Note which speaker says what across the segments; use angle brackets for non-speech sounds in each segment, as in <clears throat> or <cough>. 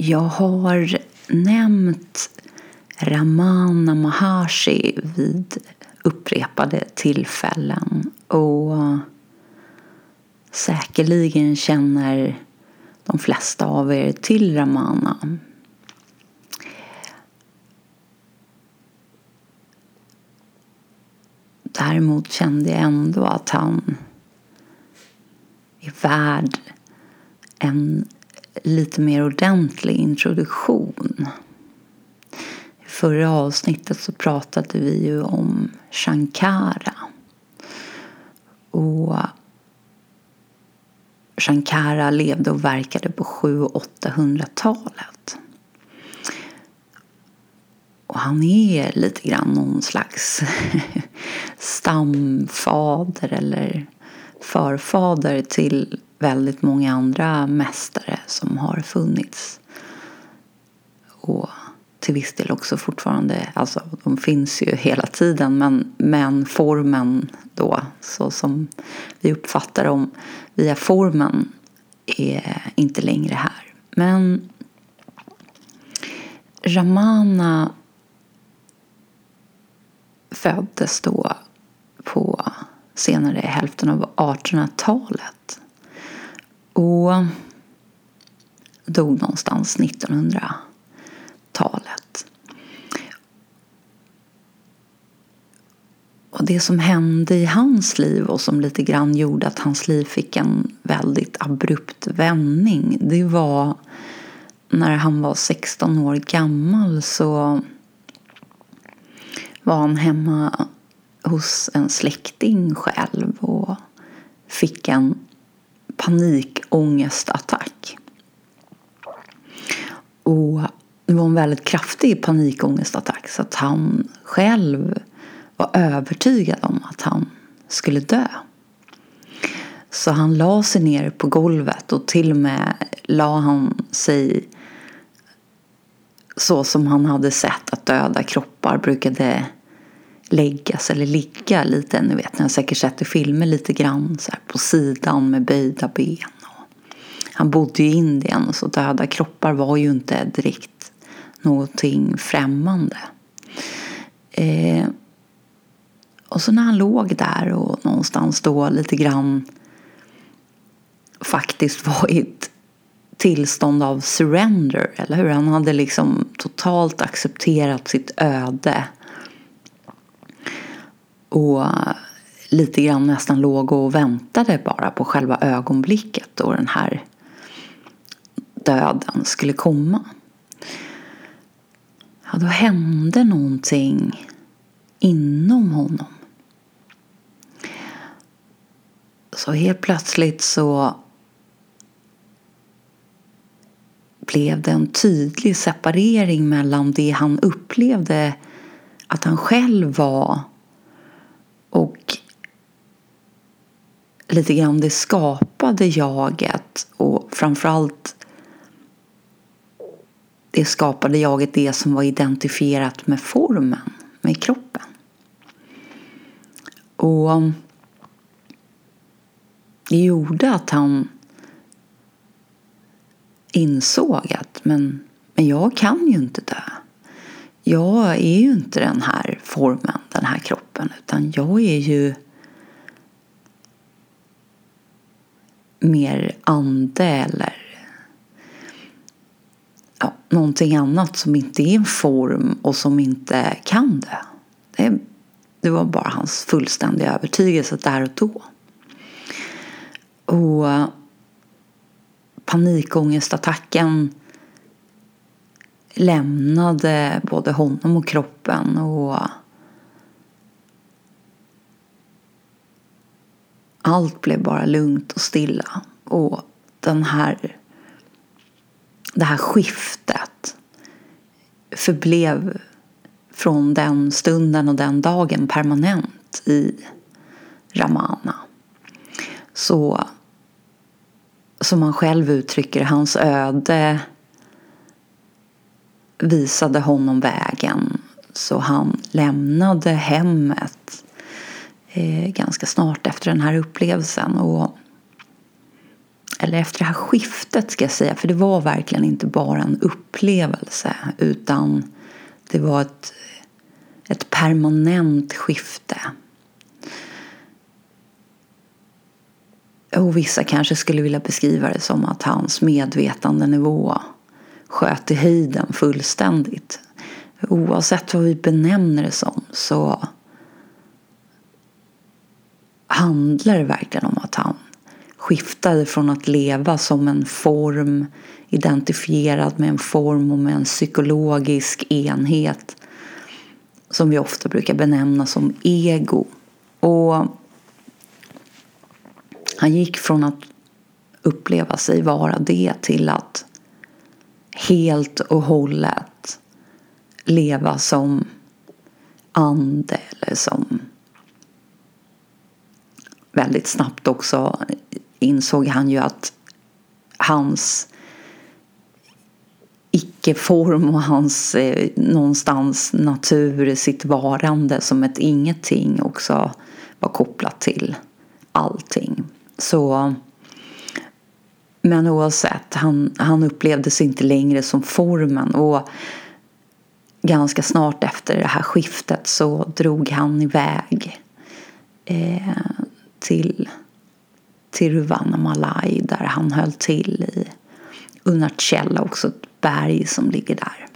Speaker 1: Jag har nämnt Ramana Maharshi vid upprepade tillfällen och säkerligen känner de flesta av er till Ramana. Däremot kände jag ändå att han är värd en lite mer ordentlig introduktion. I förra avsnittet så pratade vi ju om Shankara. Och Shankara levde och verkade på 700-800-talet. Och han är lite grann någon slags <laughs> stamfader eller förfader till väldigt många andra mästare som har funnits. Och till viss del också fortfarande, alltså de finns ju hela tiden men, men formen då så som vi uppfattar dem via formen är inte längre här. Men Ramana föddes då på senare hälften av 1800-talet och dog någonstans 1900-talet. Och det som hände i hans liv och som lite grann gjorde att hans liv fick en väldigt abrupt vändning det var när han var 16 år gammal så var han hemma hos en släkting själv och fick en panikångestattack. Och det var en väldigt kraftig panikångestattack så att han själv var övertygad om att han skulle dö. Så han la sig ner på golvet och till och med la han sig så som han hade sett att döda kroppar brukade läggas eller ligga lite. Ni vet, ni har säkert sett i filmer lite grann så här, på sidan med böjda ben. han bodde ju i Indien så döda kroppar var ju inte direkt någonting främmande. Eh, och så när han låg där och någonstans då lite grann faktiskt var i ett tillstånd av surrender, eller hur? Han hade liksom totalt accepterat sitt öde och lite grann nästan låg och väntade bara på själva ögonblicket då den här döden skulle komma. Ja, då hände någonting inom honom. Så helt plötsligt så blev det en tydlig separering mellan det han upplevde att han själv var och lite grann det skapade jaget och framförallt det skapade jaget det som var identifierat med formen, med kroppen. Och um, det gjorde att han insåg att men, men jag kan ju inte dö. Jag är ju inte den här formen, den här kroppen, utan jag är ju mer ande eller ja, någonting annat som inte är en form och som inte kan dö. Det, det var bara hans fullständiga övertygelse där och då. Och panikångestattacken lämnade både honom och kroppen och allt blev bara lugnt och stilla. Och den här, det här skiftet förblev från den stunden och den dagen permanent i Ramana. Så som han själv uttrycker hans öde visade honom vägen så han lämnade hemmet eh, ganska snart efter den här upplevelsen. Och, eller efter det här skiftet ska jag säga, för det var verkligen inte bara en upplevelse utan det var ett, ett permanent skifte. Och vissa kanske skulle vilja beskriva det som att hans medvetandenivå sköt i höjden fullständigt. Oavsett vad vi benämner det som så handlar det verkligen om att han skiftade från att leva som en form identifierad med en form och med en psykologisk enhet som vi ofta brukar benämna som ego. Och han gick från att uppleva sig vara det till att helt och hållet leva som ande eller som väldigt snabbt också insåg han ju att hans icke-form och hans eh, någonstans natur, sitt varande som ett ingenting också var kopplat till allting. Så men oavsett, han, han upplevdes inte längre som formen och ganska snart efter det här skiftet så drog han iväg eh, till Tiruvannamalai där han höll till i Unarchella, också ett berg som ligger där.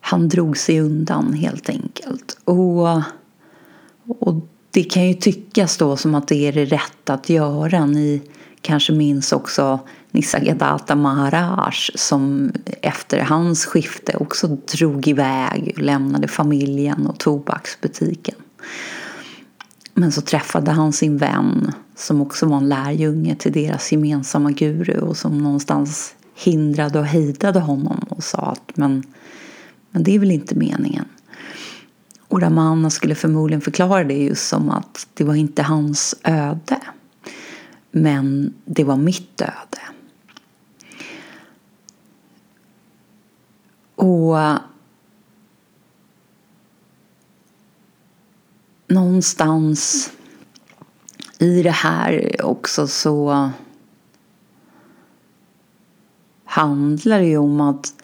Speaker 1: Han drog sig undan helt enkelt. Och, och det kan ju tyckas då som att det är det rätta att göra. Ni kanske minns också Nisargadatta Maharaj som efter hans skifte också drog iväg och lämnade familjen och tobaksbutiken. Men så träffade han sin vän som också var en lärjunge till deras gemensamma guru och som någonstans hindrade och hejdade honom och sa att men, men det är väl inte meningen. Och Ramana skulle förmodligen förklara det just som att det var inte hans öde. Men det var mitt öde. Och någonstans i det här också så handlar det ju om att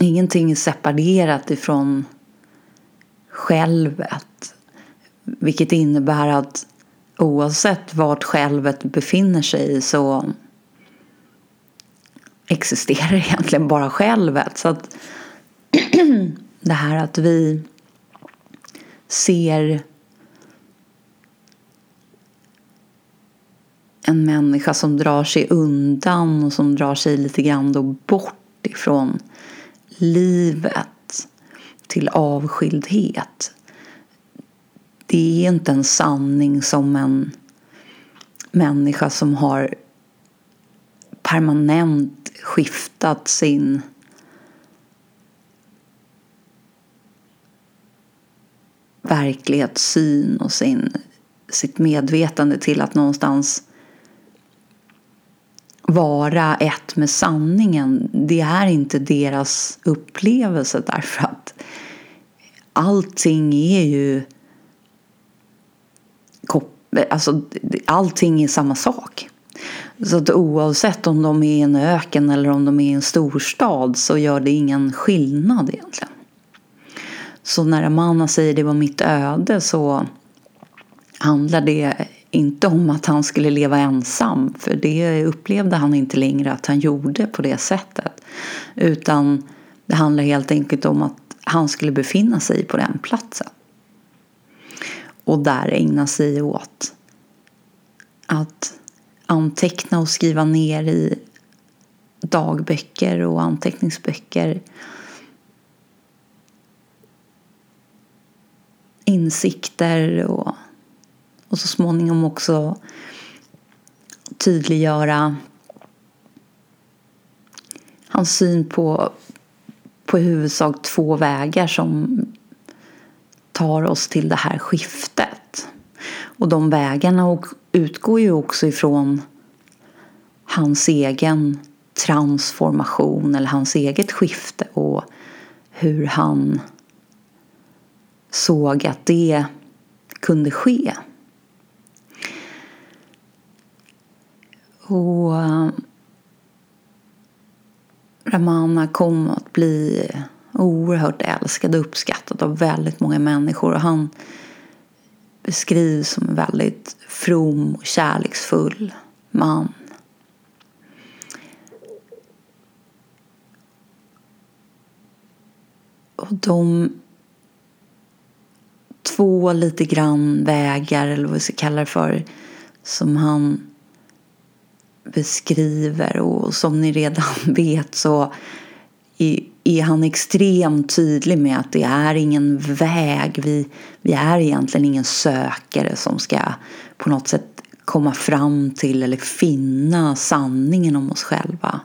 Speaker 1: ingenting är separerat ifrån självet. Vilket innebär att oavsett vart självet befinner sig så existerar <laughs> egentligen bara självet. Så att <clears throat> det här att vi ser en människa som drar sig undan och som drar sig lite grann då bort ifrån livet till avskildhet. Det är inte en sanning som en människa som har permanent skiftat sin verklighetssyn och sin, sitt medvetande till att någonstans vara ett med sanningen. Det är inte deras upplevelse därför att allting är ju alltså, allting är samma sak. Så att oavsett om de är i en öken eller om de är i en storstad så gör det ingen skillnad egentligen. Så när Amanda säger det var mitt öde så handlar det inte om att han skulle leva ensam, för det upplevde han inte längre att han gjorde på det sättet. Utan det handlar helt enkelt om att han skulle befinna sig på den platsen. Och där ägna sig åt att anteckna och skriva ner i dagböcker och anteckningsböcker. Insikter och, och så småningom också tydliggöra hans syn på, på i huvudsak två vägar som tar oss till det här skiftet. Och de vägarna utgår ju också ifrån hans egen transformation eller hans eget skifte och hur han såg att det kunde ske. Och eh, Ramana kom att bli oerhört älskad och uppskattad av väldigt många människor. Och han beskrivs som en väldigt from och kärleksfull man. Och de två lite grann vägar, eller vad vi ska kalla det för, som han beskriver och som ni redan <laughs> vet så är är han extremt tydlig med att det är ingen väg. Vi, vi är egentligen ingen sökare som ska på något sätt komma fram till eller finna sanningen om oss själva.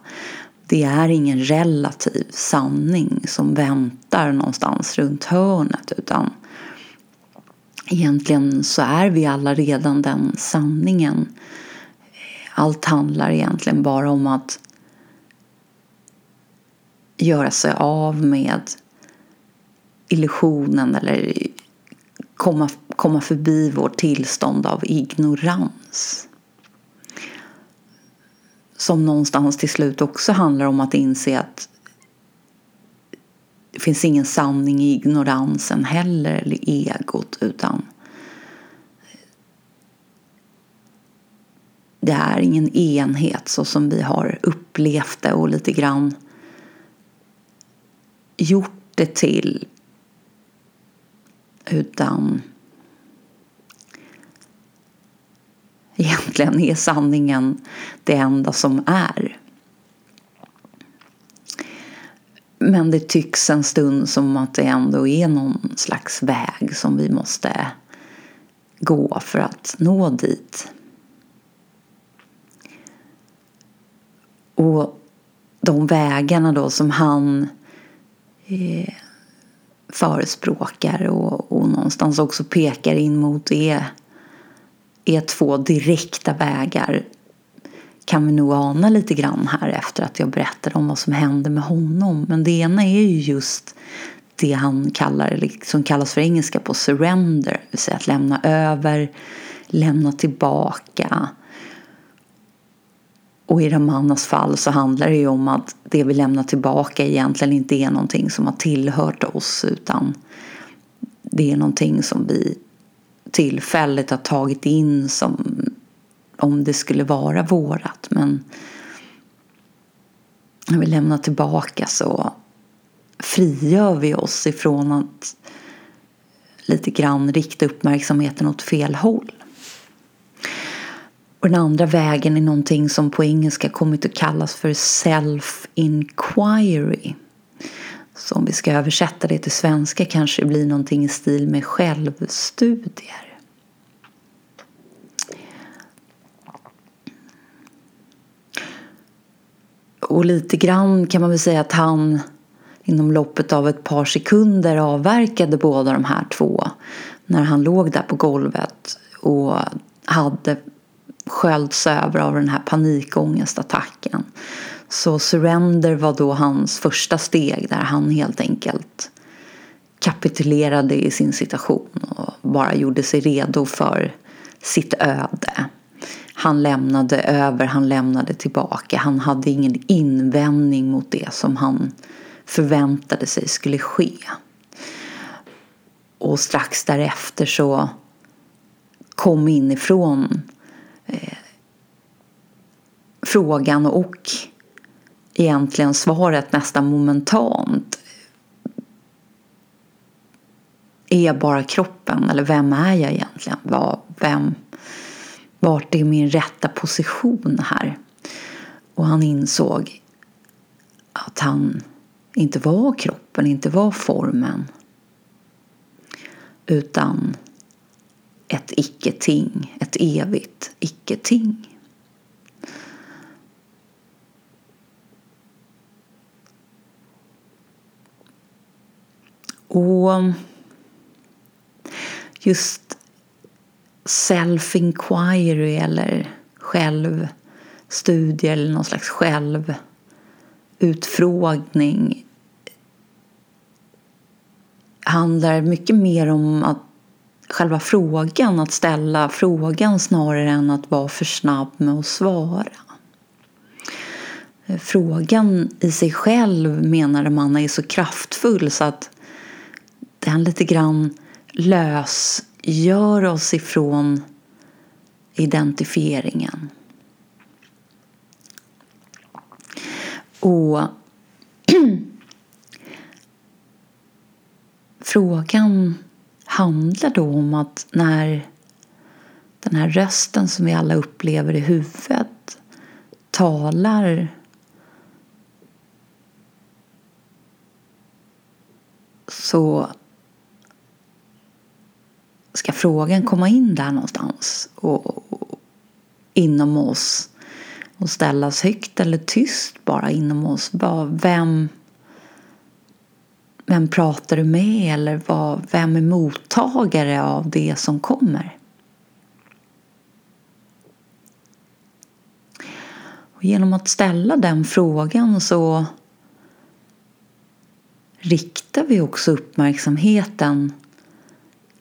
Speaker 1: Det är ingen relativ sanning som väntar någonstans runt hörnet utan egentligen så är vi alla redan den sanningen. Allt handlar egentligen bara om att göra sig av med illusionen eller komma, komma förbi vårt tillstånd av ignorans. Som någonstans till slut också handlar om att inse att det finns ingen sanning i ignoransen heller, eller egot, utan det är ingen enhet så som vi har upplevt det och lite grann gjort det till utan egentligen är sanningen det enda som är. Men det tycks en stund som att det ändå är någon slags väg som vi måste gå för att nå dit. Och de vägarna då som han eh, förespråkar och, och någonstans också pekar in mot är, är två direkta vägar. Kan vi nog ana lite grann här efter att jag berättade om vad som hände med honom. Men det ena är ju just det han kallar, som kallas för engelska på surrender, det vill säga att lämna över, lämna tillbaka, och i Ramanas fall så handlar det ju om att det vi lämnar tillbaka egentligen inte är någonting som har tillhört oss utan det är någonting som vi tillfälligt har tagit in som om det skulle vara vårat. Men när vi lämnar tillbaka så frigör vi oss ifrån att lite grann rikta uppmärksamheten åt fel håll. Och den andra vägen är någonting som på engelska kommit att kallas för self-inquiry. Så om vi ska översätta det till svenska kanske det blir någonting i stil med självstudier. Och lite grann kan man väl säga att han inom loppet av ett par sekunder avverkade båda de här två. När han låg där på golvet och hade sköljts över av den här panikångestattacken. Så surrender var då hans första steg där han helt enkelt kapitulerade i sin situation och bara gjorde sig redo för sitt öde. Han lämnade över, han lämnade tillbaka. Han hade ingen invändning mot det som han förväntade sig skulle ske. Och strax därefter så kom inifrån eh, frågan och egentligen svaret nästan momentant. Är jag bara kroppen eller vem är jag egentligen? Var, vem, vart är min rätta position här? Och han insåg att han inte var kroppen, inte var formen utan ett icke-ting, ett evigt icke-ting. Och just self-inquiry eller självstudie eller någon slags självutfrågning handlar mycket mer om att själva frågan, att ställa frågan snarare än att vara för snabb med att svara. frågan i sig själv menade man är så kraftfull så att den lite grann lösgör oss ifrån identifieringen. Och <clears throat> frågan handlar då om att när den här rösten som vi alla upplever i huvudet talar så ska frågan komma in där någonstans och, och, inom oss och ställas högt eller tyst bara inom oss. Bara vem, vem pratar du med eller vad, vem är mottagare av det som kommer? Och genom att ställa den frågan så riktar vi också uppmärksamheten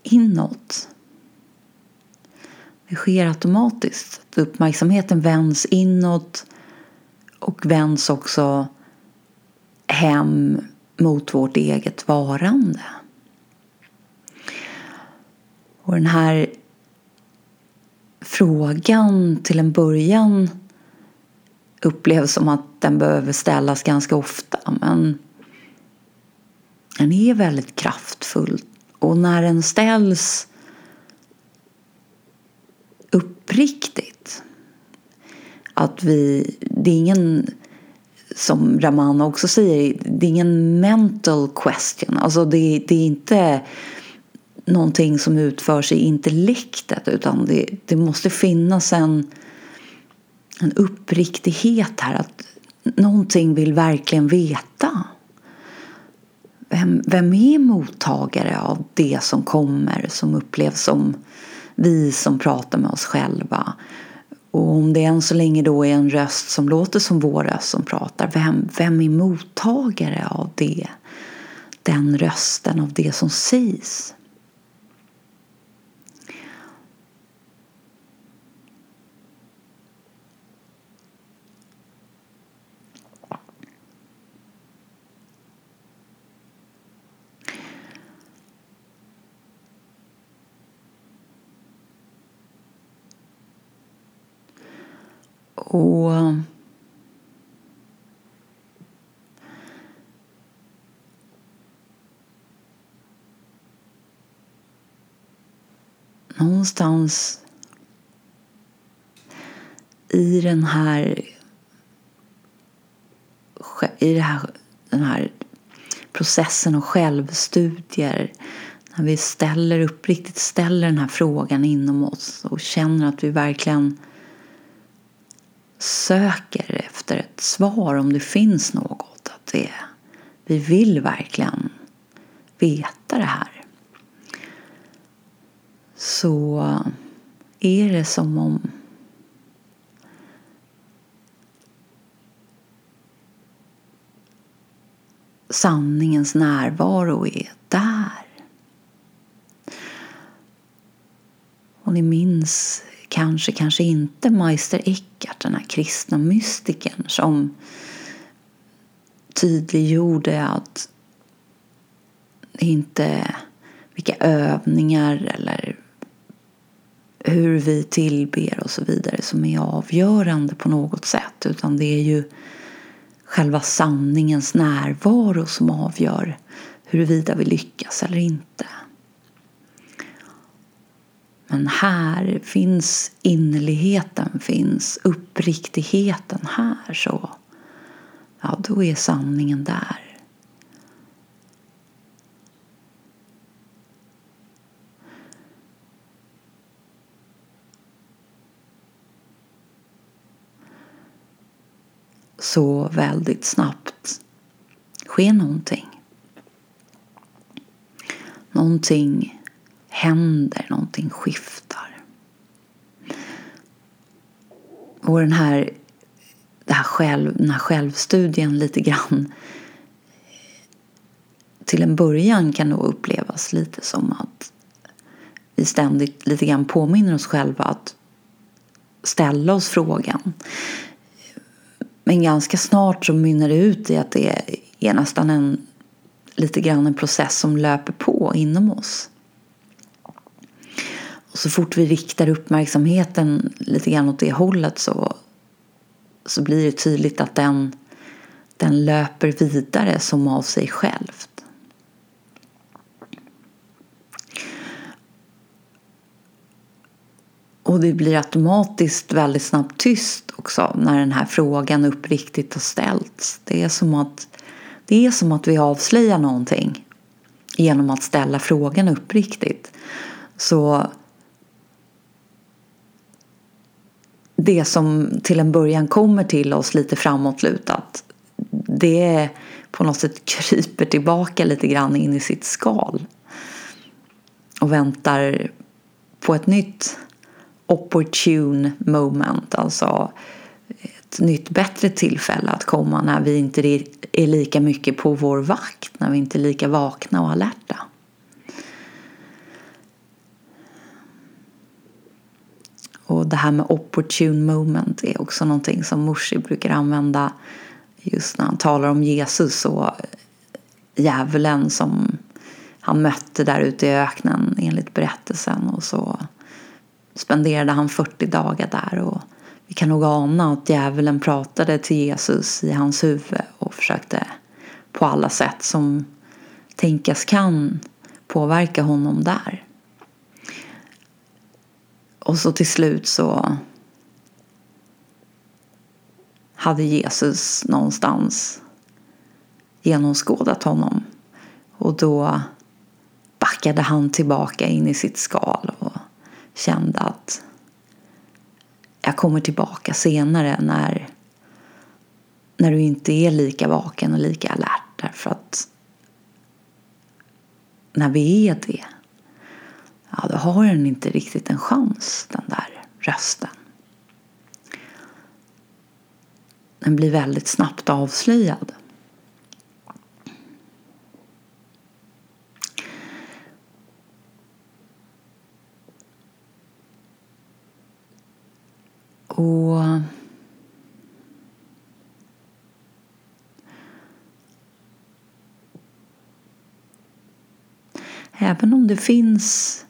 Speaker 1: inåt. Det sker automatiskt. Uppmärksamheten vänds inåt och vänds också hem mot vårt eget varande. Och den här frågan till en början upplevs som att den behöver ställas ganska ofta men den är väldigt kraftfull och när den ställs uppriktigt att vi, det är ingen som Ramana också säger, det är ingen mental question. Alltså det, det är inte någonting som utförs i intellektet utan det, det måste finnas en, en uppriktighet här. Att någonting vill verkligen veta. Vem, vem är mottagare av det som kommer som upplevs som vi som pratar med oss själva? Och om det än så länge då är en röst som låter som vår röst som pratar, vem, vem är mottagare av det? Den rösten, av det som sägs. Och någonstans i den här i det här, den här processen och självstudier när vi ställer uppriktigt ställer den här frågan inom oss och känner att vi verkligen söker efter ett svar om det finns något. Att det, vi vill verkligen veta det här. Så är det som om sanningens närvaro är där. Och ni minns kanske, kanske inte Meister Eckhart, den här kristna mystikern som tydliggjorde att det inte vilka övningar eller hur vi tillber och så vidare som är avgörande på något sätt utan det är ju själva sanningens närvaro som avgör huruvida vi lyckas eller inte. Men här finns innerligheten, finns uppriktigheten här så ja, då är sanningen där. Så väldigt snabbt sker någonting. Någonting händer, någonting skiftar. Och den här, det här själv, den här självstudien lite grann till en början kan nog upplevas lite som att vi ständigt lite grann påminner oss själva att ställa oss frågan Men ganska snart så mynnar det ut i att det är nästan en lite grann en process som löper på inom oss. Så fort vi riktar uppmärksamheten lite grann åt det hållet så, så blir det tydligt att den, den löper vidare som av sig självt. Och det blir automatiskt väldigt snabbt tyst också när den här frågan uppriktigt har ställts. Det är som att, det är som att vi avslöjar någonting genom att ställa frågan uppriktigt. Så det som till en början kommer till oss lite framåtlutat det på något sätt kryper tillbaka lite grann in i sitt skal och väntar på ett nytt opportune moment, alltså ett nytt bättre tillfälle att komma när vi inte är lika mycket på vår vakt, när vi inte är lika vakna och alerta. Och det här med opportune moment är också någonting som Morsi brukar använda just när han talar om Jesus och djävulen som han mötte där ute i öknen enligt berättelsen och så spenderade han 40 dagar där och vi kan nog ana att djävulen pratade till Jesus i hans huvud och försökte på alla sätt som tänkas kan påverka honom där. Och så till slut så hade Jesus någonstans genomskådat honom och då backade han tillbaka in i sitt skal och kände att jag kommer tillbaka senare när, när du inte är lika vaken och lika alert. Därför att när vi är det, ja då har den inte riktigt en chans, den där rösten. Den blir väldigt snabbt avslöjad. Och även om det finns,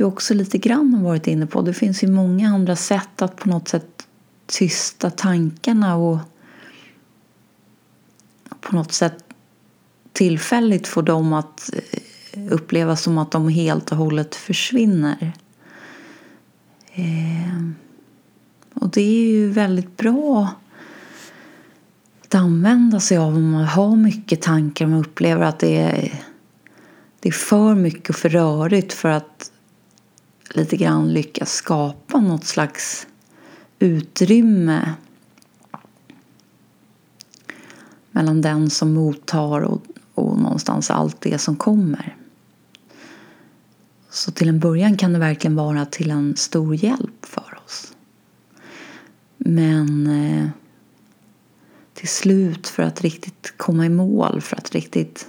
Speaker 1: du också lite grann har varit inne på, det finns ju många andra sätt att på något sätt tysta tankarna och på något sätt tillfälligt få dem att eh, uppleva som att de helt och hållet försvinner. Ehm, och det är ju väldigt bra att använda sig av om man har mycket tankar och man upplever att det är, det är för mycket och för rörigt för att lite grann lyckas skapa något slags utrymme mellan den som mottar och, och någonstans allt det som kommer. Så till en början kan det verkligen vara till en stor hjälp för oss. Men eh, till slut för att riktigt komma i mål, för att riktigt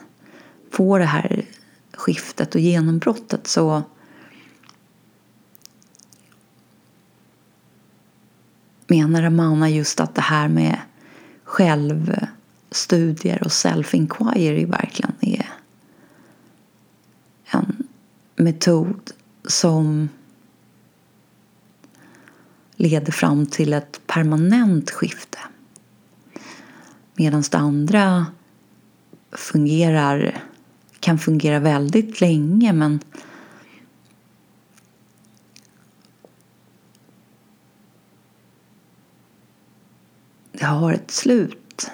Speaker 1: få det här skiftet och genombrottet så menar Ramana just att det här med självstudier och self-inquiry verkligen är en metod som leder fram till ett permanent skifte. Medan det andra fungerar, kan fungera väldigt länge men det har ett slut.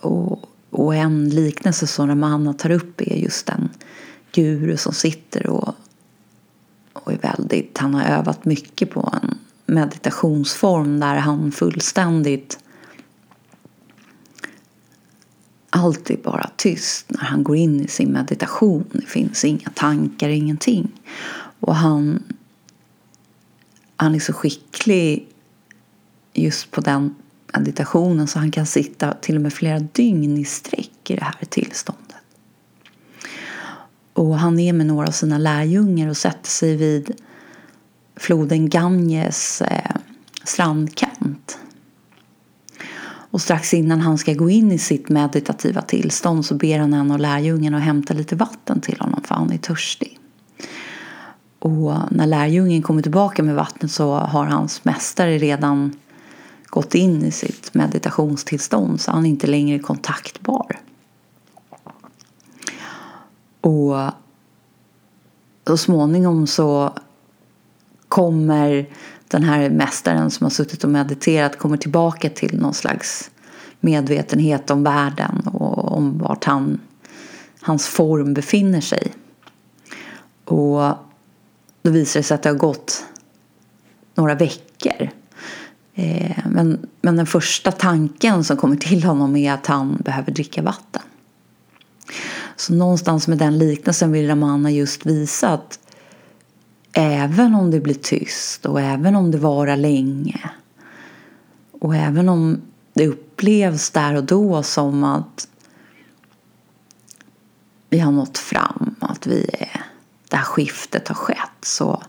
Speaker 1: Och, och en liknelse som Ramana tar upp är just den guru som sitter och, och är väldigt, han har övat mycket på en meditationsform där han fullständigt allt är bara tyst när han går in i sin meditation. Det finns inga tankar, ingenting. Och han, han är så skicklig just på den meditationen så han kan sitta till och med flera dygn i sträck i det här tillståndet. Och han är med några av sina lärjungar och sätter sig vid floden Ganges eh, strandkant. Och strax innan han ska gå in i sitt meditativa tillstånd så ber han en av lärjungarna att hämta lite vatten till honom för han är törstig. Och när lärjungen kommer tillbaka med vattnet så har hans mästare redan gått in i sitt meditationstillstånd så han är inte längre kontaktbar. Och så småningom så kommer den här mästaren som har suttit och mediterat kommer tillbaka till någon slags medvetenhet om världen och om vart han, hans form befinner sig. Och då visar det sig att det har gått några veckor. Eh, men, men den första tanken som kommer till honom är att han behöver dricka vatten. Så någonstans med den liknelsen vill Ramana just visa att även om det blir tyst och även om det varar länge och även om det upplevs där och då som att vi har nått fram, att vi är, det här skiftet har skett så,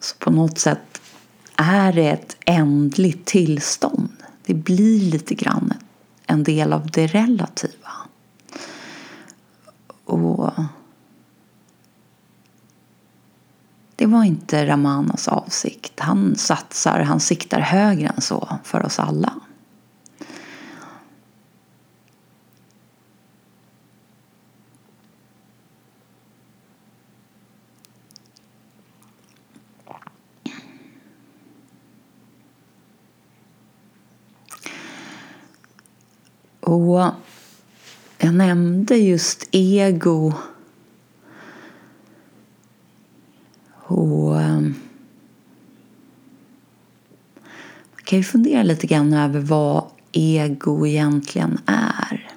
Speaker 1: så på något sätt är det ett ändligt tillstånd. Det blir lite grann en del av det relativa. Och det var inte Ramanas avsikt. Han satsar, han siktar högre än så för oss alla. Och jag nämnde just ego och ehm, man kan ju fundera lite grann över vad ego egentligen är.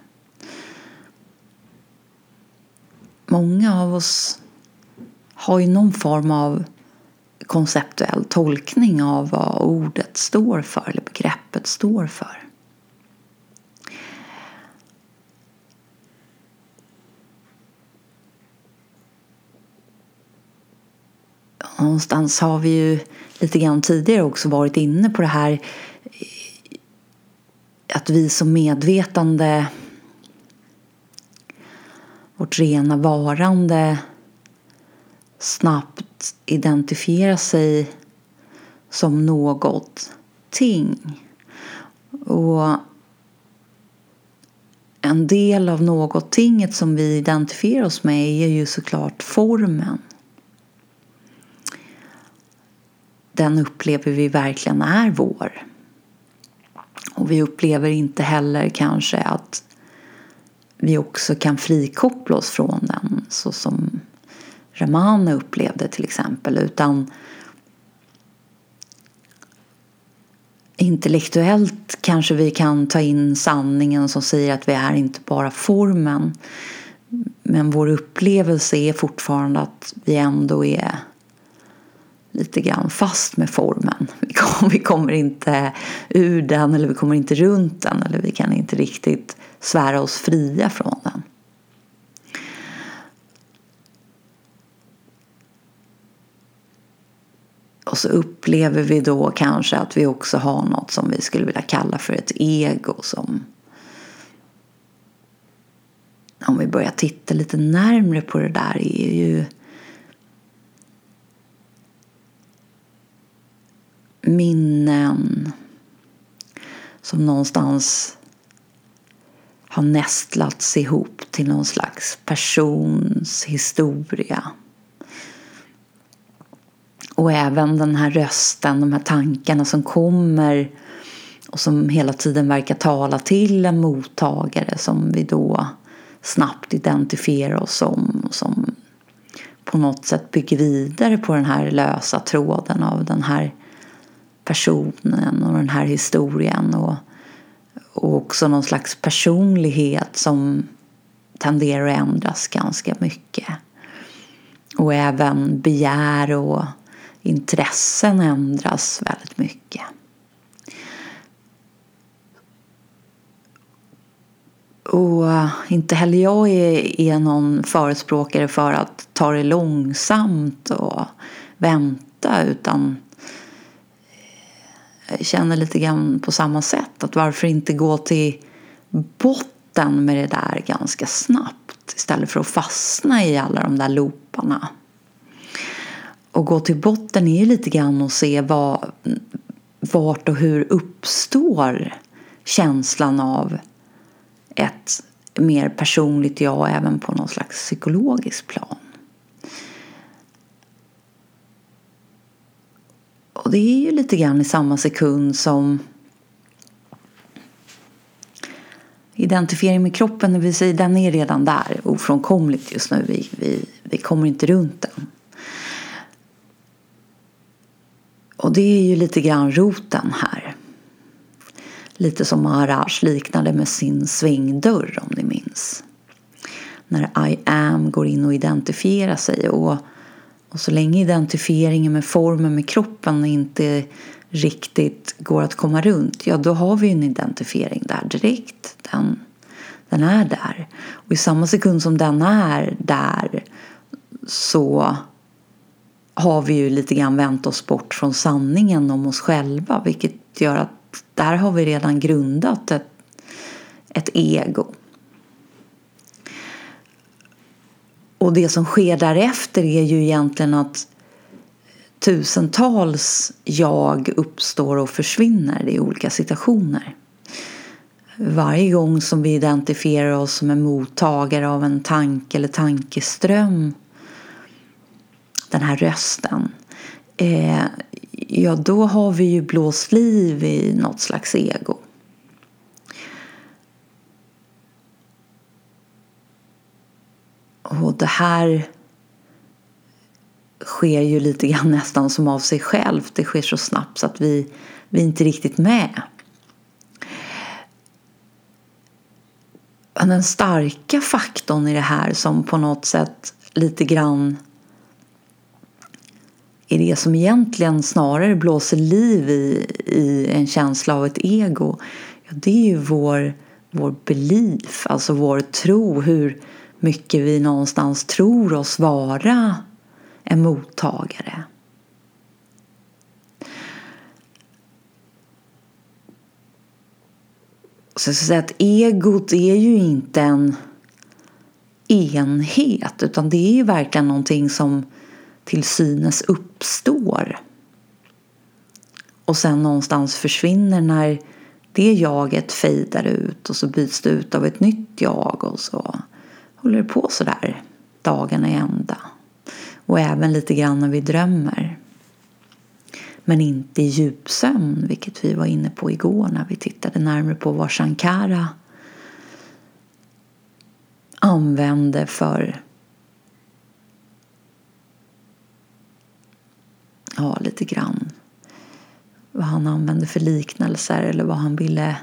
Speaker 1: Många av oss har ju någon form av konceptuell tolkning av vad ordet står för eller begreppet står för. Någonstans har vi ju lite grann tidigare också varit inne på det här att vi som medvetande vårt rena varande snabbt identifierar sig som något ting. Och en del av någontinget som vi identifierar oss med är ju såklart formen. Den upplever vi verkligen är vår. Och vi upplever inte heller kanske att vi också kan frikoppla oss från den så som Ramana upplevde till exempel utan intellektuellt kanske vi kan ta in sanningen som säger att vi är inte bara formen men vår upplevelse är fortfarande att vi ändå är lite grann fast med formen. Vi kommer inte ur den eller vi kommer inte runt den eller vi kan inte riktigt svära oss fria från den. Och så upplever vi då kanske att vi också har något som vi skulle vilja kalla för ett ego som om vi börjar titta lite närmre på det där är ju minnen som någonstans har nästlats ihop till någon slags persons historia. Och även den här rösten, de här tankarna som kommer och som hela tiden verkar tala till en mottagare som vi då snabbt identifierar oss som och som på något sätt bygger vidare på den här lösa tråden av den här personen och den här historien och, och också någon slags personlighet som tenderar att ändras ganska mycket. Och även begär och intressen ändras väldigt mycket. Och inte heller jag är, är någon förespråkare för att ta det långsamt och vänta utan Eh, känner lite grann på samma sätt. Att varför inte gå till botten med det där ganska snabbt istället för att fastna i alla de där looparna. Och gå till botten är ju lite grann att se vad, vart och hur uppstår känslan av ett mer personligt jag även på någon slags psykologisk plan. Och det är ju lite grann i samma sekund som identifiering med kroppen, det vill säga den är redan där ofrånkomligt just nu. Vi, vi, vi kommer inte runt den. Och det är ju lite grann roten här. Lite som Maharaj liknade med sin svängdörr om ni minns. När I am går in och identifierar sig och, och så länge identifieringen med formen med kroppen inte riktigt går att komma runt, ja då har vi en identifiering där direkt. Den, den är där. Och i samma sekund som den är där så har vi ju lite grann vänt oss bort från sanningen om oss själva vilket gör att där har vi redan grundat ett, ett ego. Och det som sker därefter är ju egentligen att tusentals jag uppstår och försvinner i olika situationer. Varje gång som vi identifierar oss som en mottagare av en tanke eller tankeström, den här rösten, eh, ja då har vi ju blåst liv i något slags ego. Och det här sker ju lite grann <laughs> nästan som av sig självt. Det sker så snabbt så att vi, vi är inte riktigt med. Men den starka faktorn i det här som på något sätt lite grann är det som egentligen snarare blåser liv i, i en känsla av ett ego. Ja, det är ju vår, vår belief, alltså vår tro, hur mycket vi någonstans tror oss vara en mottagare. Så jag ska säga att egot är ju inte en enhet utan det är ju verkligen någonting som till synes uppstår och sen någonstans försvinner när det jaget fejdar ut och så byts det ut av ett nytt jag och så håller det på sådär dagarna i ända. Och även lite grann när vi drömmer. Men inte i djupsömn, vilket vi var inne på igår när vi tittade närmare på vad Shankara använde för ja, lite grann vad han använde för liknelser eller vad han ville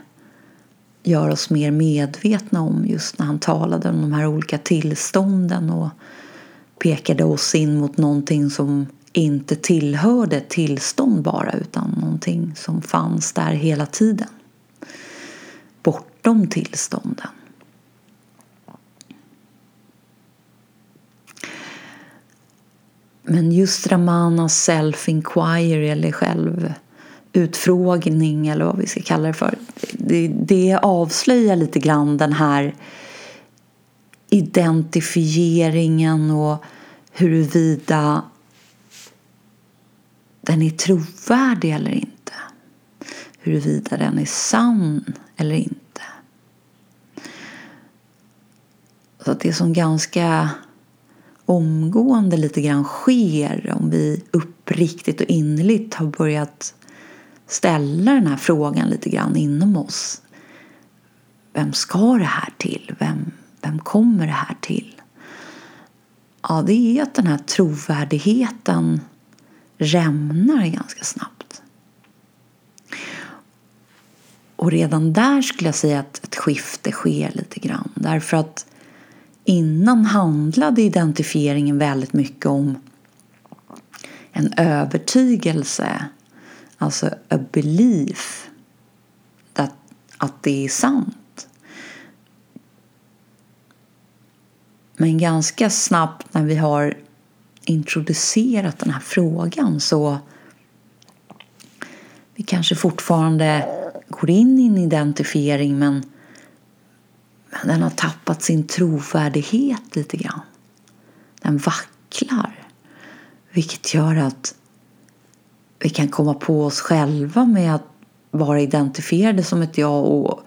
Speaker 1: göra oss mer medvetna om just när han talade om de här olika tillstånden och pekade oss in mot någonting som inte tillhörde ett tillstånd bara utan någonting som fanns där hela tiden. Bortom tillstånden. Men just Ramanas self-inquiry eller utfrågning eller vad vi ska kalla det för. Det, det avslöjar lite grann den här identifieringen och huruvida den är trovärdig eller inte. Huruvida den är sann eller inte. Så att det som ganska omgående lite grann sker om vi uppriktigt och innerligt har börjat ställa den här frågan lite grann inom oss. Vem ska det här till? Vem, vem kommer det här till? Ja, det är att den här trovärdigheten rämnar ganska snabbt. Och redan där skulle jag säga att ett skifte sker lite grann. Därför att innan handlade identifieringen väldigt mycket om en övertygelse, alltså a belief, that, att det är sant. Men ganska snabbt när vi har introducerat den här frågan så vi kanske fortfarande går in i en identifiering men, men den har tappat sin trovärdighet lite grann. Den vacklar. Vilket gör att vi kan komma på oss själva med att vara identifierade som ett jag och,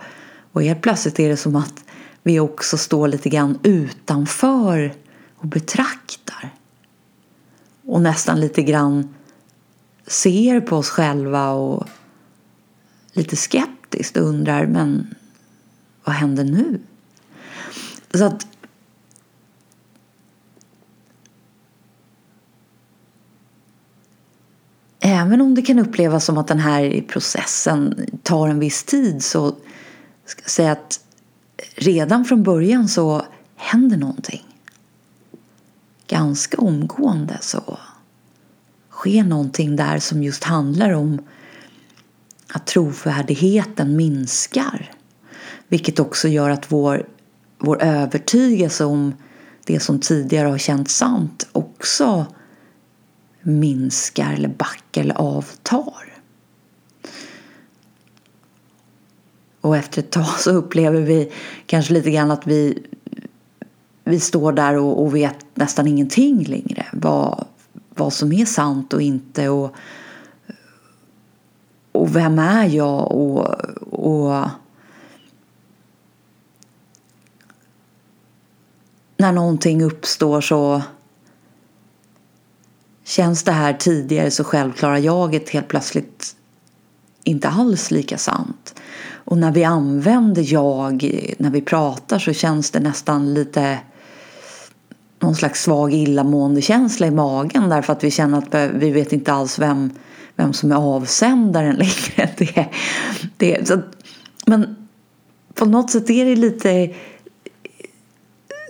Speaker 1: och helt plötsligt är det som att vi också står lite grann utanför och betraktar. Och nästan lite grann ser på oss själva och lite skeptiskt undrar men vad händer nu? Så att Även om det kan upplevas som att den här processen tar en viss tid så ska jag säga att redan från början så händer någonting. Ganska omgående så sker någonting där som just handlar om att trovärdigheten minskar. Vilket också gör att vår, vår övertygelse om det som tidigare har känts sant också minskar eller backar eller avtar. Och efter ett tag så upplever vi kanske lite grann att vi, vi står där och, och vet nästan ingenting längre. Vad, vad som är sant och inte. Och, och vem är jag? Och, och när någonting uppstår så känns det här tidigare så självklara jaget helt plötsligt inte alls lika sant. Och när vi använder jag, när vi pratar så känns det nästan lite någon slags svag illamående känsla i magen därför att vi känner att vi vet inte alls vem, vem som är avsändaren <laughs> längre. Det, det, så, men på något sätt är det lite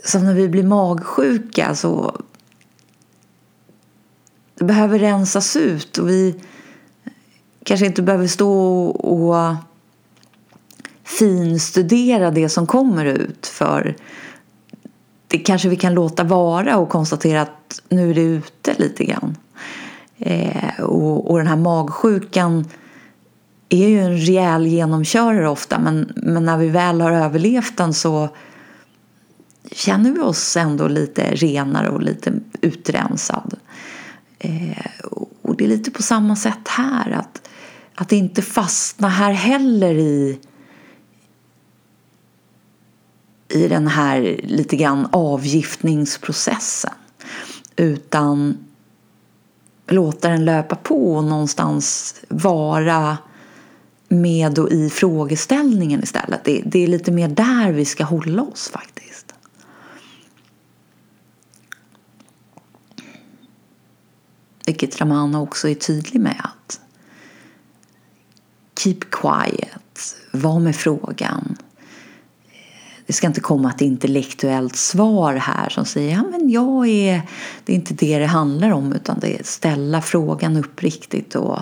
Speaker 1: som när vi blir magsjuka så behöver rensas ut och vi kanske inte behöver stå och finstudera det som kommer ut för det kanske vi kan låta vara och konstatera att nu är det ute lite grann. Eh, och, och den här magsjukan är ju en rejäl genomkörare ofta men, men när vi väl har överlevt den så känner vi oss ändå lite renare och lite utrensad. Eh, och det är lite på samma sätt här att, att inte fastna här heller i i den här lite grann avgiftningsprocessen. Utan låta den löpa på och någonstans vara med och i frågeställningen istället. Det, det är lite mer där vi ska hålla oss faktiskt. Vilket Ramana också är tydlig med att keep quiet, var med frågan det ska inte komma ett intellektuellt svar här som säger ja men jag är, det är inte det det handlar om utan det är att ställa frågan uppriktigt och,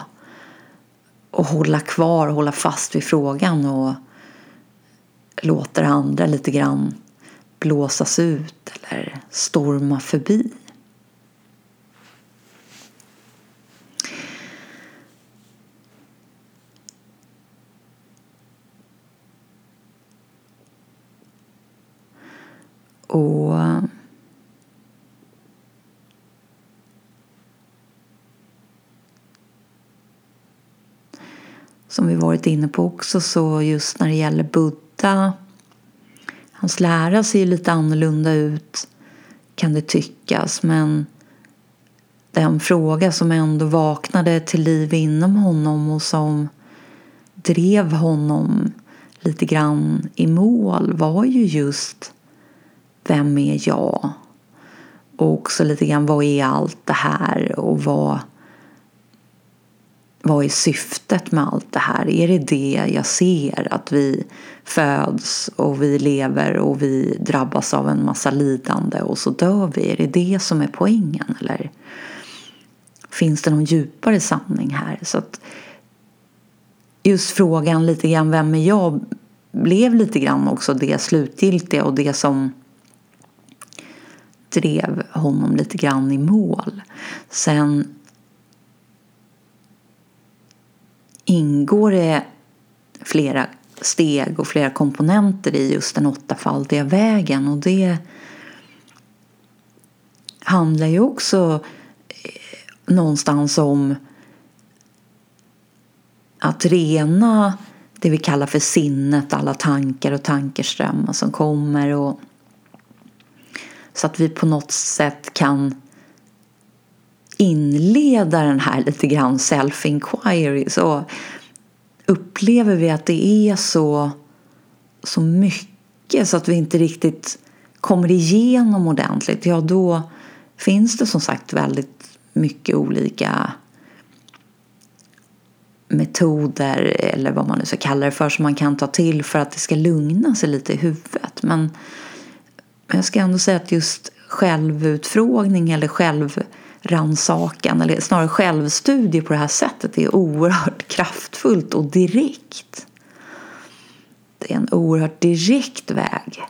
Speaker 1: och hålla kvar och hålla fast vid frågan och låta det andra lite grann blåsas ut eller storma förbi. Och som vi varit inne på också så just när det gäller Buddha hans lära ser ju lite annorlunda ut kan det tyckas. Men den fråga som ändå vaknade till liv inom honom och som drev honom lite grann i mål var ju just vem är jag? Och också lite grann vad är allt det här och vad, vad är syftet med allt det här? Är det det jag ser att vi föds och vi lever och vi drabbas av en massa lidande och så dör vi? Är det det som är poängen eller finns det någon djupare sanning här? Så att just frågan lite grann vem är jag blev lite grann också det slutgiltiga och det som drev honom lite grann i mål. Sen ingår det flera steg och flera komponenter i just den åttafaldiga vägen och det handlar ju också eh, någonstans om att rena det vi kallar för sinnet, alla tankar och tankeströmmar som kommer och så att vi på något sätt kan inleda den här lite grann self-inquiry så upplever vi att det är så, så mycket så att vi inte riktigt kommer igenom ordentligt, ja då finns det som sagt väldigt mycket olika metoder eller vad man nu ska kalla det för som man kan ta till för att det ska lugna sig lite i huvudet. Men jag ska ändå säga att just självutfrågning eller självrannsakan eller snarare självstudie på det här sättet är oerhört kraftfullt och direkt. Det är en oerhört direkt väg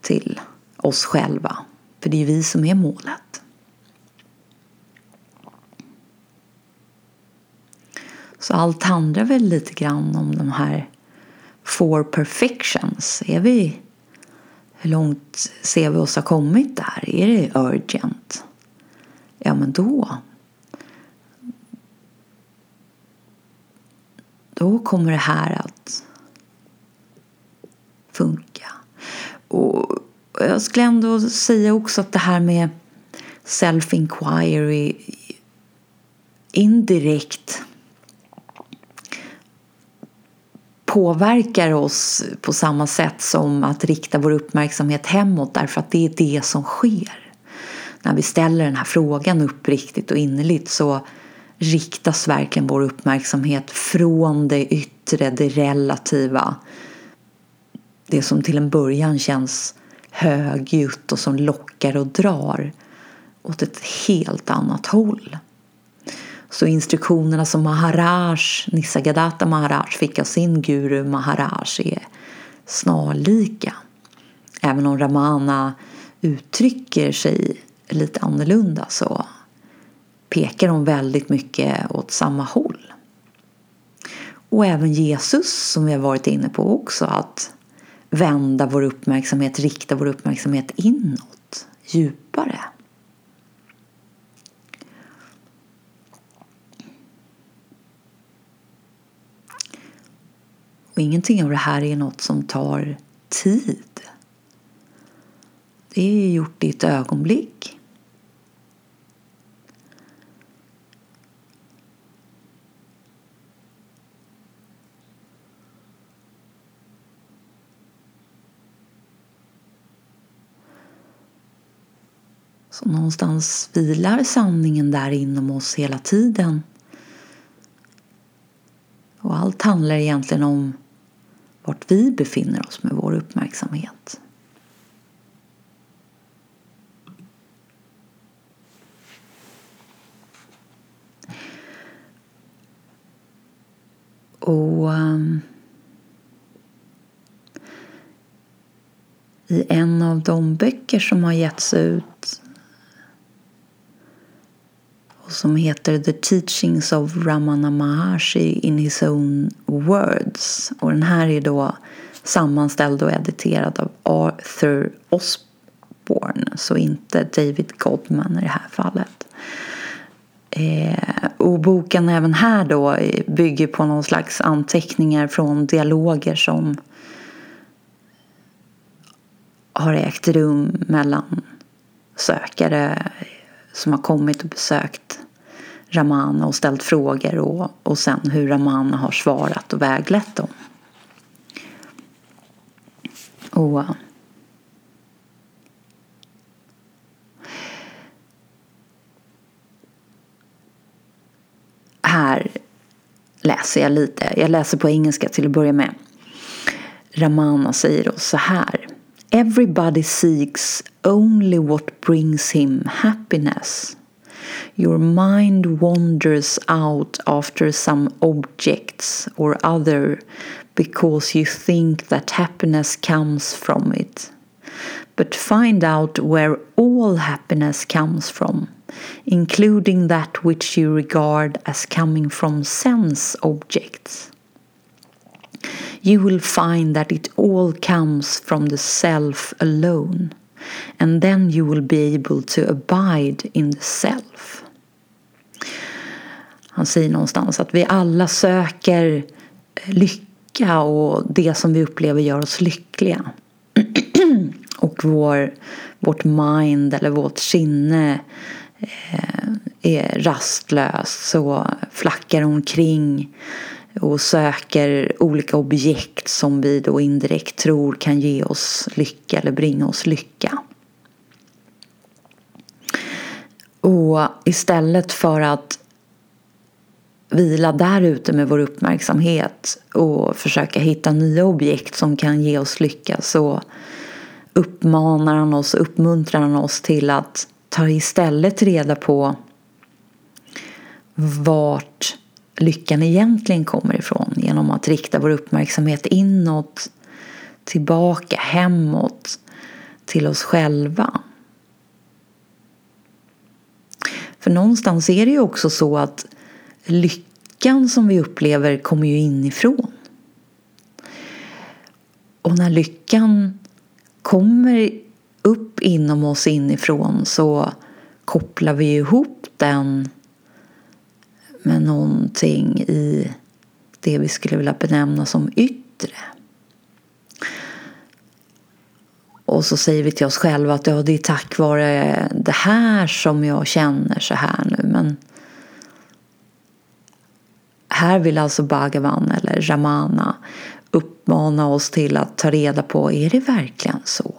Speaker 1: till oss själva. För det är vi som är målet. Så allt handlar väl lite grann om de här four perfections. Är vi, hur långt ser vi oss ha kommit där? Är det urgent? Ja, men då då kommer det här att funka. Och jag skulle ändå säga också att det här med self-inquiry indirekt påverkar oss på samma sätt som att rikta vår uppmärksamhet hemåt därför att det är det som sker. När vi ställer den här frågan uppriktigt och innerligt så riktas verkligen vår uppmärksamhet från det yttre, det relativa. Det som till en början känns högljutt och som lockar och drar åt ett helt annat håll. Så instruktionerna som Maharaj, Nisargadatta Maharaj fick av sin guru Maharaj är snarlika. Även om Ramana uttrycker sig lite annorlunda så pekar de väldigt mycket åt samma håll. Och även Jesus som vi har varit inne på också att vända vår uppmärksamhet, rikta vår uppmärksamhet inåt, djupare. Ingenting av det här är något som tar tid. Det är gjort i ett ögonblick. Så någonstans vilar sanningen där inom oss hela tiden. Och allt handlar egentligen om vart vi befinner oss med vår uppmärksamhet. Och ehm, i en av de böcker som har getts ut som heter The Teachings of Ramana Maharshi in his own words. Och den här är då sammanställd och editerad av Arthur Osborne, så inte David Godman i det här fallet. Eh, och boken även här då bygger på någon slags anteckningar från dialoger som har ägt rum mellan sökare som har kommit och besökt Ramana och ställt frågor och, och sen hur Ramana har svarat och väglett dem. Och eh, här läser jag lite. Jag läser på engelska till att börja med. Ramana säger då så här. Everybody seeks only what brings him happiness. Your mind wanders out after some objects or other because you think that happiness comes from it. but find out where all happiness comes from, including that which you regard as coming from sense objects. You will find that it all comes from the self alone, and then you will be able to abide in the self. Han säger någonstans att vi alla söker eh, lycka och det som vi upplever gör oss lyckliga. <clears throat> och vår, vårt mind eller vårt sinne eh, är rastlöst så flackar omkring och söker olika objekt som vi då indirekt tror kan ge oss lycka eller bringa oss lycka. Och istället för att vila där ute med vår uppmärksamhet och försöka hitta nya objekt som kan ge oss lycka så uppmanar han oss, uppmuntrar han oss till att ta istället reda på vart lyckan egentligen kommer ifrån genom att rikta vår uppmärksamhet inåt, tillbaka, hemåt, till oss själva. För någonstans är det ju också så att lyckan som vi upplever kommer ju inifrån. Och när lyckan kommer upp inom oss inifrån så kopplar vi ihop den med någonting i det vi skulle vilja benämna som yttre. Och så säger vi till oss själva att ja, det är tack vare det här som jag känner så här nu. Men här vill alltså Bhagavan eller Ramana uppmana oss till att ta reda på, är det verkligen så?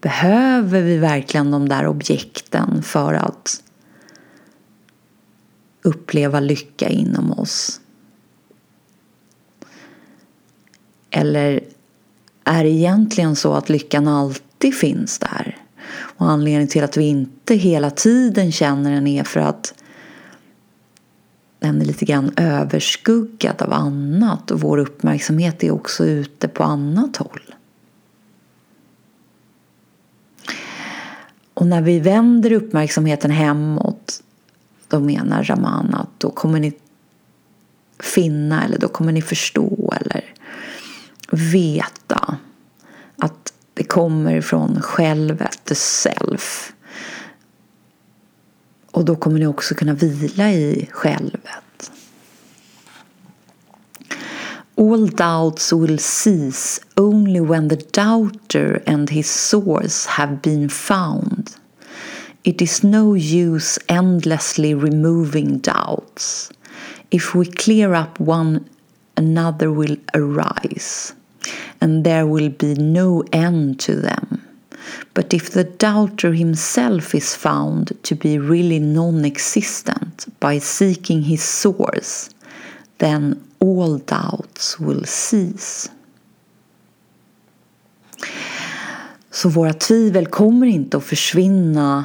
Speaker 1: Behöver vi verkligen de där objekten för att uppleva lycka inom oss? Eller är det egentligen så att lyckan alltid finns där? Och anledningen till att vi inte hela tiden känner den är för att den är lite grann överskuggad av annat och vår uppmärksamhet är också ute på annat håll. Och när vi vänder uppmärksamheten hemåt då menar Raman att då kommer ni finna eller då kommer ni förstå eller veta att det kommer från självet, the self. Och då kommer ni också kunna vila i självet. All doubts will cease only when the doubter and his source have been found. It is no use endlessly removing doubts. If we clear up one, another will arise, and there will be no end to them. But if the doubter himself is found to be really non existent by seeking his source, then all doubts will cease. Så våra tvivel kommer inte att försvinna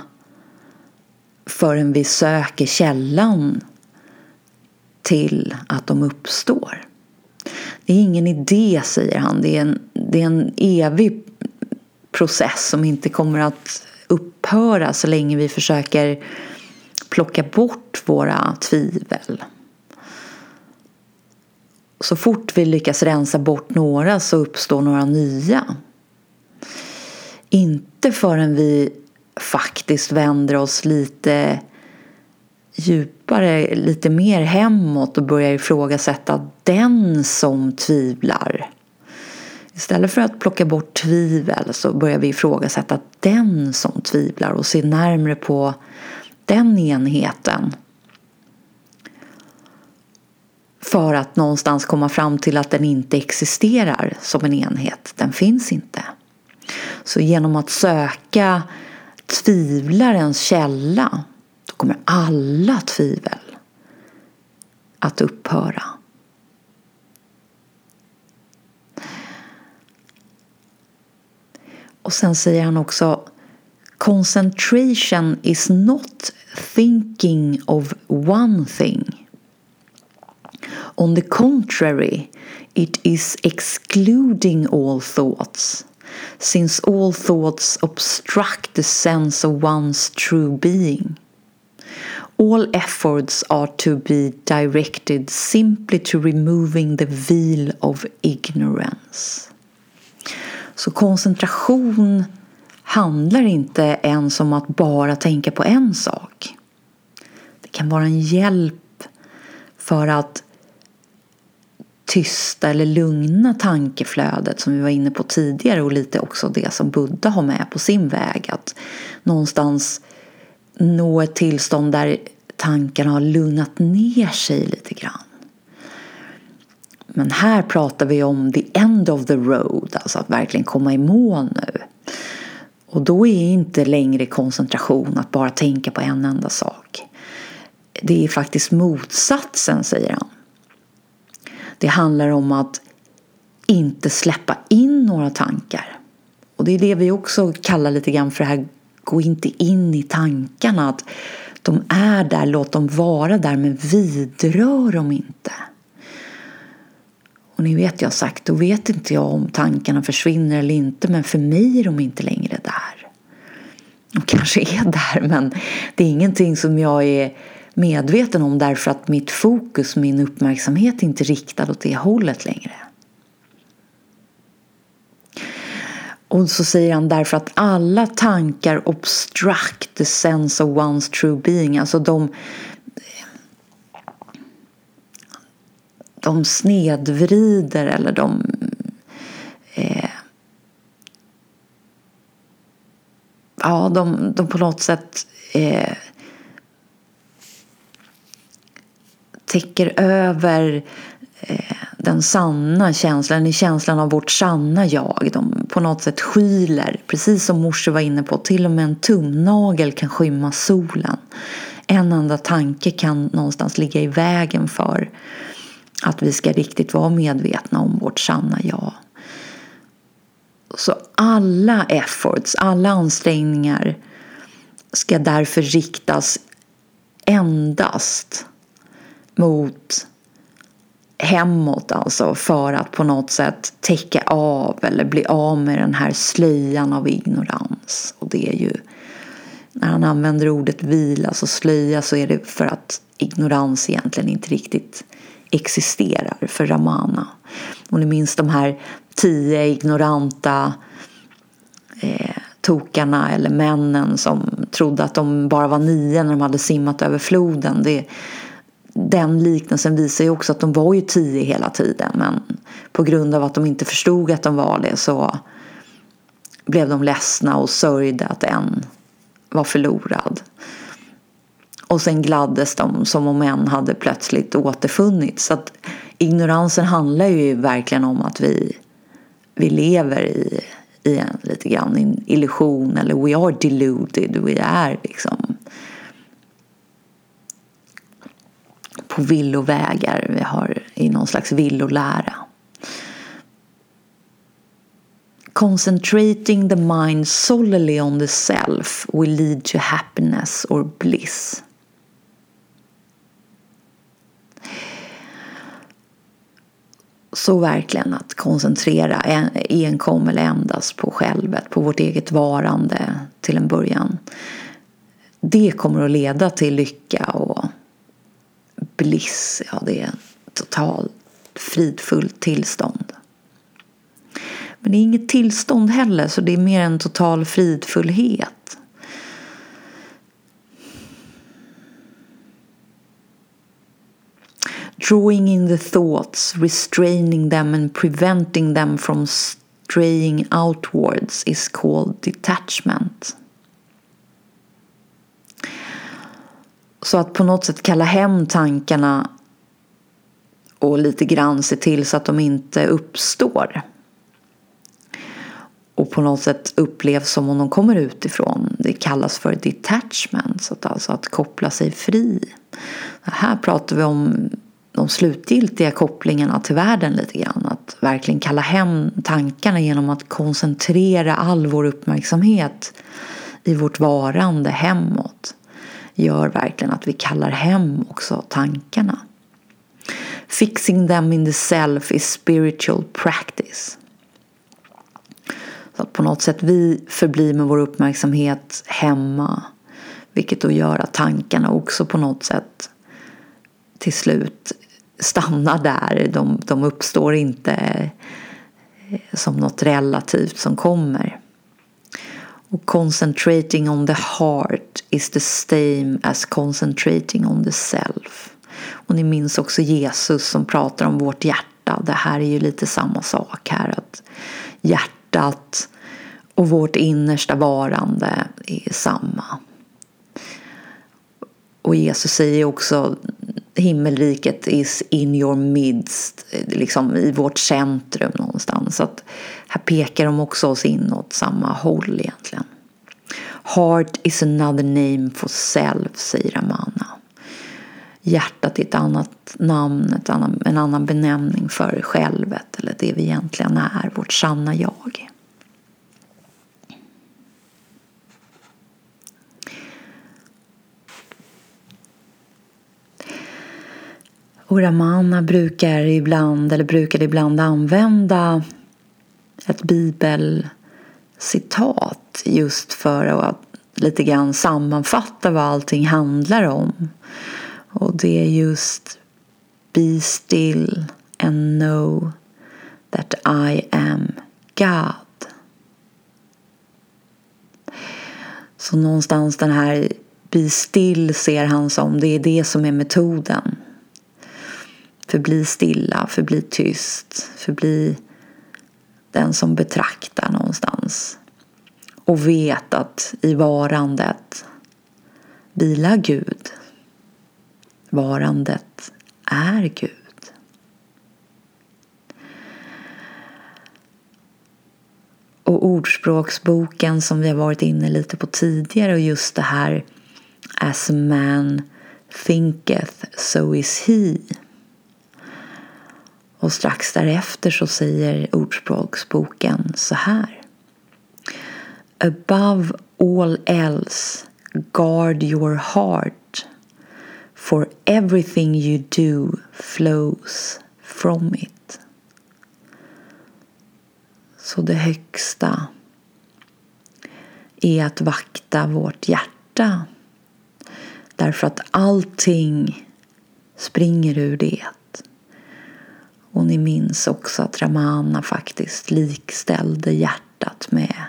Speaker 1: förrän vi söker källan till att de uppstår. Det är ingen idé, säger han. Det är en, det är en evig process som inte kommer att upphöra så länge vi försöker plocka bort våra tvivel. Så fort vi lyckas rensa bort några så uppstår några nya. Inte förrän vi faktiskt vänder oss lite djupare, lite mer hemåt och börjar ifrågasätta den som tvivlar. Istället för att plocka bort tvivel så börjar vi ifrågasätta den som tvivlar och se närmre på den enheten. För att någonstans komma fram till att den inte existerar som en enhet. Den finns inte. Så genom att söka tvivlarens källa då kommer alla tvivel att upphöra. Och sen säger han också Concentration is not thinking of one thing. On the contrary, it is excluding all thoughts since all thoughts obstruct the sense of one's true being. All efforts are to be directed simply to removing the veil of ignorance. Så koncentration handlar inte ens om att bara tänka på en sak. Det kan vara en hjälp för att tysta eller lugna tankeflödet som vi var inne på tidigare och lite också det som Buddha har med på sin väg. Att någonstans nå ett tillstånd där tankarna har lugnat ner sig lite grann. Men här pratar vi om the end of the road, alltså att verkligen komma i mål nu. Och då är inte längre koncentration att bara tänka på en enda sak. Det är faktiskt motsatsen, säger han. Det handlar om att inte släppa in några tankar. Och det är det vi också kallar lite grann för det här gå inte in i tankarna. Att de är där, låt dem vara där men vidrör dem inte. Och ni vet, jag har sagt, då vet inte jag om tankarna försvinner eller inte men för mig är de inte längre där. De kanske är där men det är ingenting som jag är medveten om därför att mitt fokus, min uppmärksamhet inte är riktad åt det hållet längre. Och så säger han därför att alla tankar obstruct the sense of one's true being. Alltså de, de snedvrider eller de eh, ja, de, de på något sätt eh, täcker över eh, den sanna känslan, känslan av vårt sanna jag. De på något sätt skyler, precis som morse var inne på. Till och med en tumnagel kan skymma solen. En enda tanke kan någonstans ligga i vägen för att vi ska riktigt vara medvetna om vårt sanna jag. Så alla efforts, alla ansträngningar ska därför riktas endast mot hemåt alltså för att på något sätt täcka av eller bli av med den här slöjan av ignorans. Och det är ju när han använder ordet vila, alltså slöja, så är det för att ignorans egentligen inte riktigt existerar för Ramana. Och ni minns de här tio ignoranta eh, tokarna eller männen som trodde att de bara var nio när de hade simmat över floden. Det, den liknelsen visar ju också att de var ju tio hela tiden men på grund av att de inte förstod att de var det så blev de ledsna och sörjde att en var förlorad. Och sen gladdes de som om en hade plötsligt återfunnits. Så att ignoransen handlar ju verkligen om att vi, vi lever i, i en lite grann en illusion eller we are deluded. Vi är liksom på villovägar. Vi har i någon slags villolära. Concentrating the mind solely on the self will lead to happiness or bliss. Så verkligen att koncentrera enkom eller endast på självet, på vårt eget varande till en början. Det kommer att leda till lycka och bliss, ja det är ett totalt fridfullt tillstånd. Men det är inget tillstånd heller, så det är mer en total fridfullhet. Drawing in the thoughts, restraining them and preventing them from straying outwards is called detachment. Så att på något sätt kalla hem tankarna och lite grann se till så att de inte uppstår. Och på något sätt upplevs som om de kommer utifrån. Det kallas för detachment, så att alltså att koppla sig fri. Här pratar vi om de slutgiltiga kopplingarna till världen lite grann. Att verkligen kalla hem tankarna genom att koncentrera all vår uppmärksamhet i vårt varande hemåt gör verkligen att vi kallar hem också tankarna. Fixing them in the self is spiritual practice. Så att på något sätt vi förblir med vår uppmärksamhet hemma. Vilket då gör att tankarna också på något sätt till slut stannar där. De, de uppstår inte eh, som något relativt som kommer. Och concentrating on the heart is the same as concentrating on the self. Och ni minns också Jesus som pratar om vårt hjärta. Det här är ju lite samma sak här. Att hjärtat och vårt innersta varande är samma. Och Jesus säger också himmelriket is in your midst, liksom i vårt centrum någonstans. Så att här pekar de också oss in åt samma håll egentligen. Heart is another name for self, säger Amana. Hjärtat är ett annat namn, ett annan, en annan benämning för självet eller det vi egentligen är, vårt sanna jag. Och Ramana brukar ibland, eller brukade ibland använda ett bibelcitat just för att lite grann sammanfatta vad allting handlar om. Och det är just Be still and know that I am God. Så någonstans den här Be still ser han som det är det som är metoden. Förbli stilla, förbli tyst, förbli den som betraktar någonstans. Och vet att i varandet vilar Gud. Varandet är Gud. Och ordspråksboken som vi har varit inne lite på tidigare och just det här As a man thinketh so is he. Och strax därefter så säger Ordspråksboken så här. Above all else guard your heart for everything you do flows from it. Så det högsta är att vakta vårt hjärta. Därför att allting springer ur det. Och ni minns också att Ramana faktiskt likställde hjärtat med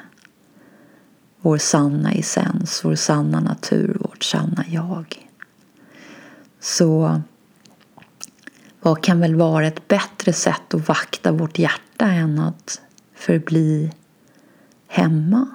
Speaker 1: vår sanna essens, vår sanna natur, vårt sanna jag. Så vad kan väl vara ett bättre sätt att vakta vårt hjärta än att förbli hemma?